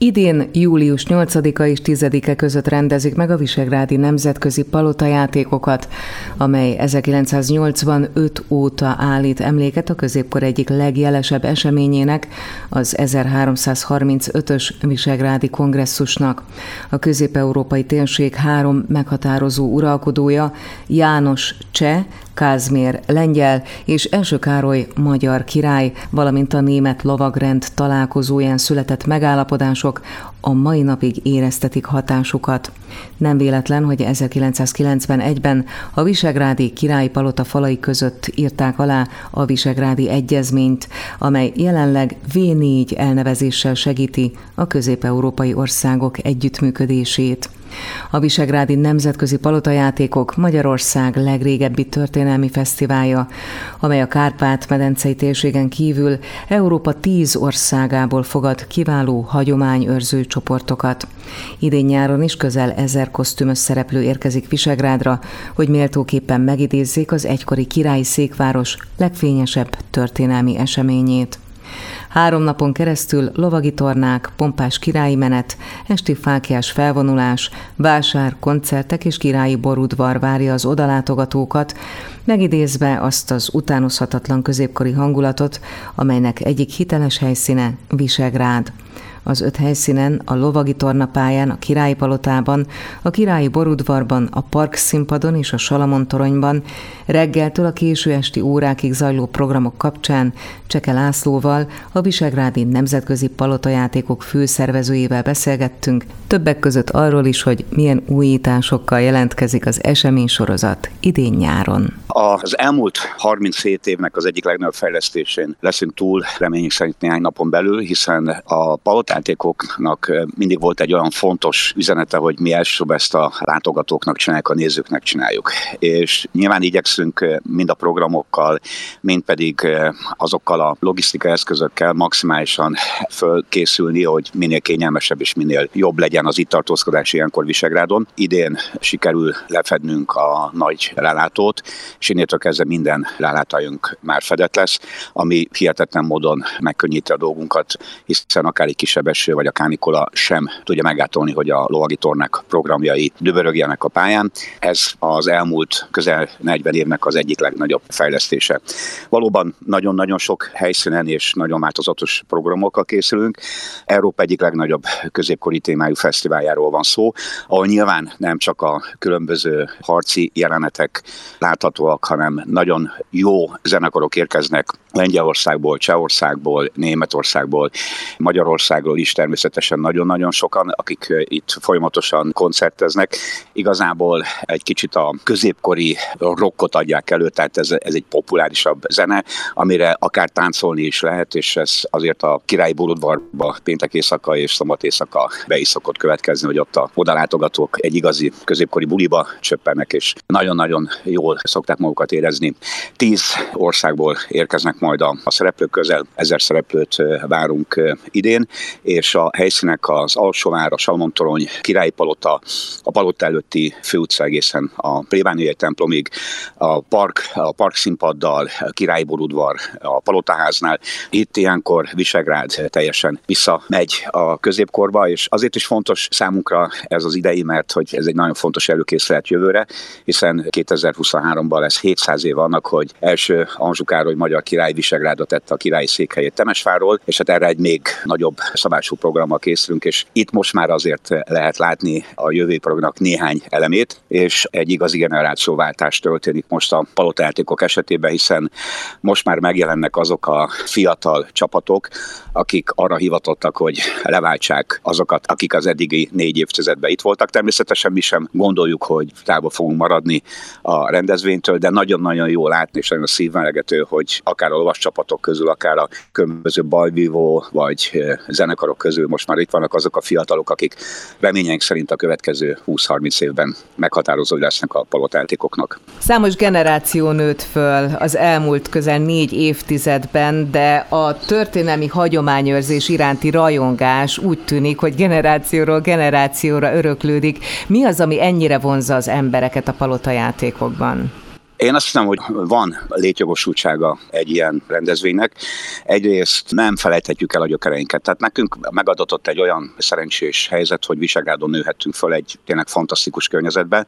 Idén július 8-a és 10-e között rendezik meg a Visegrádi Nemzetközi Palotajátékokat, amely 1985 óta állít emléket a középkor egyik legjelesebb eseményének, az 1335-ös Visegrádi Kongresszusnak. A közép-európai térség három meghatározó uralkodója, János Cseh, Kázmér lengyel és Első Károly magyar király, valamint a német lovagrend találkozóján született megállapodások a mai napig éreztetik hatásukat. Nem véletlen, hogy 1991-ben a Visegrádi királyi palota falai között írták alá a Visegrádi Egyezményt, amely jelenleg V4 elnevezéssel segíti a közép-európai országok együttműködését. A Visegrádi Nemzetközi Palotajátékok Magyarország legrégebbi történelmi fesztiválja, amely a Kárpát-medencei térségen kívül Európa tíz országából fogad kiváló hagyományőrző csoportokat. Idén nyáron is közel ezer kosztümös szereplő érkezik Visegrádra, hogy méltóképpen megidézzék az egykori királyi székváros legfényesebb történelmi eseményét. Három napon keresztül lovagi tornák, pompás királyi menet, esti fákjás felvonulás, vásár, koncertek és királyi borudvar várja az odalátogatókat, megidézve azt az utánozhatatlan középkori hangulatot, amelynek egyik hiteles helyszíne Visegrád az öt helyszínen, a lovagi tornapályán, a királyi palotában, a királyi borudvarban, a park színpadon és a Salamon toronyban reggeltől a késő esti órákig zajló programok kapcsán Cseke Lászlóval, a Visegrádi Nemzetközi Palotajátékok főszervezőjével beszélgettünk, többek között arról is, hogy milyen újításokkal jelentkezik az esemény sorozat idén nyáron. Az elmúlt 37 évnek az egyik legnagyobb fejlesztésén leszünk túl, reményünk szerint néhány napon belül, hiszen a palotjátékoknak mindig volt egy olyan fontos üzenete, hogy mi elsősorban ezt a látogatóknak csináljuk, a nézőknek csináljuk. És nyilván igyekszünk mind a programokkal, mind pedig azokkal a logisztikai eszközökkel maximálisan fölkészülni, hogy minél kényelmesebb és minél jobb legyen az itt tartózkodás ilyenkor Visegrádon. Idén sikerül lefednünk a nagy lelátót, és innétől kezdve minden rálátajunk már fedett lesz, ami hihetetlen módon megkönnyíti a dolgunkat, hiszen akár egy kisebb eső vagy a kánikola sem tudja megátolni, hogy a lovagi tornák programjai dübörögjenek a pályán. Ez az elmúlt közel 40 évnek az egyik legnagyobb fejlesztése. Valóban nagyon-nagyon sok helyszínen és nagyon változatos programokkal készülünk. Európa egyik legnagyobb középkori témájú fesztiváljáról van szó, ahol nyilván nem csak a különböző harci jelenetek láthatóak, hanem nagyon jó zenekarok érkeznek Lengyelországból, Csehországból, Németországból, Magyarországról is természetesen nagyon-nagyon sokan, akik itt folyamatosan koncerteznek. Igazából egy kicsit a középkori rockot adják elő, tehát ez, ez egy populárisabb zene, amire akár táncolni is lehet, és ez azért a királyi buludvarba péntek éjszaka és szombat éjszaka be is szokott következni, hogy ott a odalátogatók egy igazi középkori buliba csöppennek, és nagyon-nagyon jól szokták magukat érezni. Tíz országból érkeznek majd a, a szereplők közel, ezer szereplőt várunk idén, és a helyszínek az Alsóvár, a Salmontorony, Királyi Palota, a Palota előtti főutca egészen a Plébániai templomig, a park, a park színpaddal, a Királyi Borudvar, a Palotaháznál. Itt ilyenkor Visegrád teljesen visszamegy a középkorba, és azért is fontos számunkra ez az idei, mert hogy ez egy nagyon fontos előkészület jövőre, hiszen 2023-ban lesz 700 év annak, hogy első Anzsú Károly magyar király Visegrádot tette a királyi székhelyét Temesváról, és hát erre egy még nagyobb szabású programmal készülünk, és itt most már azért lehet látni a jövő programnak néhány elemét, és egy igazi generációváltás történik most a palotájátékok esetében, hiszen most már megjelennek azok a fiatal csapatok, akik arra hivatottak, hogy leváltsák azokat, akik az eddigi négy évtizedben itt voltak. Természetesen mi sem gondoljuk, hogy távol fogunk maradni a rendezvénytől, de nagyon-nagyon jó látni, és nagyon szívmelegető, hogy akár a csapatok közül, akár a különböző bajvívó vagy zenekarok közül most már itt vannak azok a fiatalok, akik reményeink szerint a következő 20-30 évben meghatározó lesznek a palotáltékoknak. Számos generáció nőtt föl az elmúlt közel négy évtizedben, de a történelmi hagyományőrzés iránti rajongás úgy tűnik, hogy generációról generációra öröklődik. Mi az, ami ennyire vonza az embereket a palotajátékokban? Én azt hiszem, hogy van létjogosultsága egy ilyen rendezvénynek. Egyrészt nem felejthetjük el a gyökereinket. Tehát nekünk megadatott egy olyan szerencsés helyzet, hogy Visegrádon nőhettünk föl egy tényleg fantasztikus környezetbe,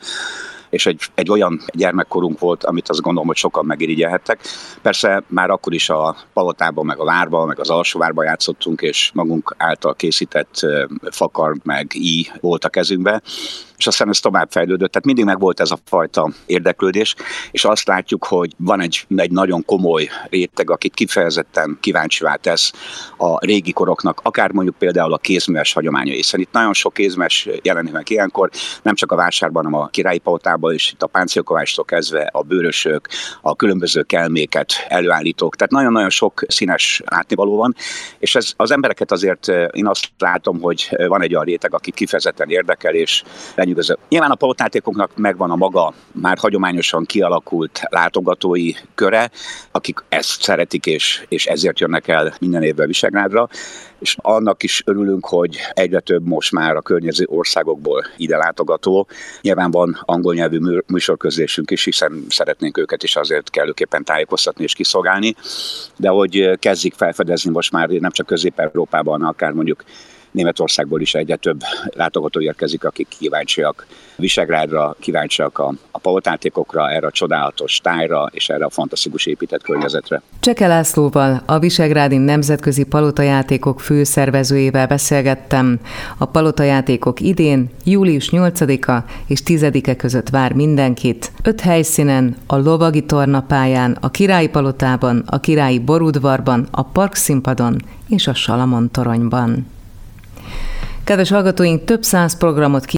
és egy, egy olyan gyermekkorunk volt, amit azt gondolom, hogy sokan megirigyelhettek. Persze már akkor is a palotában, meg a várban, meg az alsóvárban játszottunk, és magunk által készített fakar, meg í volt a kezünkbe, és aztán ez tovább fejlődött. Tehát mindig meg volt ez a fajta érdeklődés, és azt látjuk, hogy van egy, egy nagyon komoly réteg, akit kifejezetten kíváncsivá tesz a régi koroknak, akár mondjuk például a kézműves hagyományai, hiszen itt nagyon sok kézmes jelenik meg ilyenkor, nem csak a vásárban, hanem a királyi palotában is, itt a páncélkovástól kezdve a bőrösök, a különböző kelméket előállítók, tehát nagyon-nagyon sok színes látnivaló van, és ez az embereket azért én azt látom, hogy van egy olyan réteg, akit kifejezetten érdekel, és lenyűgöző. Nyilván a palotnátékoknak megvan a maga már hagyományosan kialakult látogatói köre, akik ezt szeretik, és, és ezért jönnek el minden évben Visegrádra, és annak is örülünk, hogy egyre több most már a környező országokból ide látogató. Nyilván van angol műsorközlésünk is, hiszen szeretnénk őket is azért kellőképpen tájékoztatni és kiszolgálni, de hogy kezdik felfedezni most már nem csak Közép-Európában, akár mondjuk Németországból is egyre több látogató érkezik, akik kíváncsiak Visegrádra, kíváncsiak a, a palotátékokra, erre a csodálatos tájra és erre a fantasztikus épített környezetre. Cseke Lászlóval, a Visegrádi Nemzetközi Palotajátékok főszervezőjével beszélgettem. A palotajátékok idén, július 8-a és 10-e között vár mindenkit. Öt helyszínen, a Lovagi Tornapályán, a Királyi Palotában, a Királyi Borudvarban, a Parkszínpadon és a Salamon toronyban. Kedves hallgatóink, több száz programot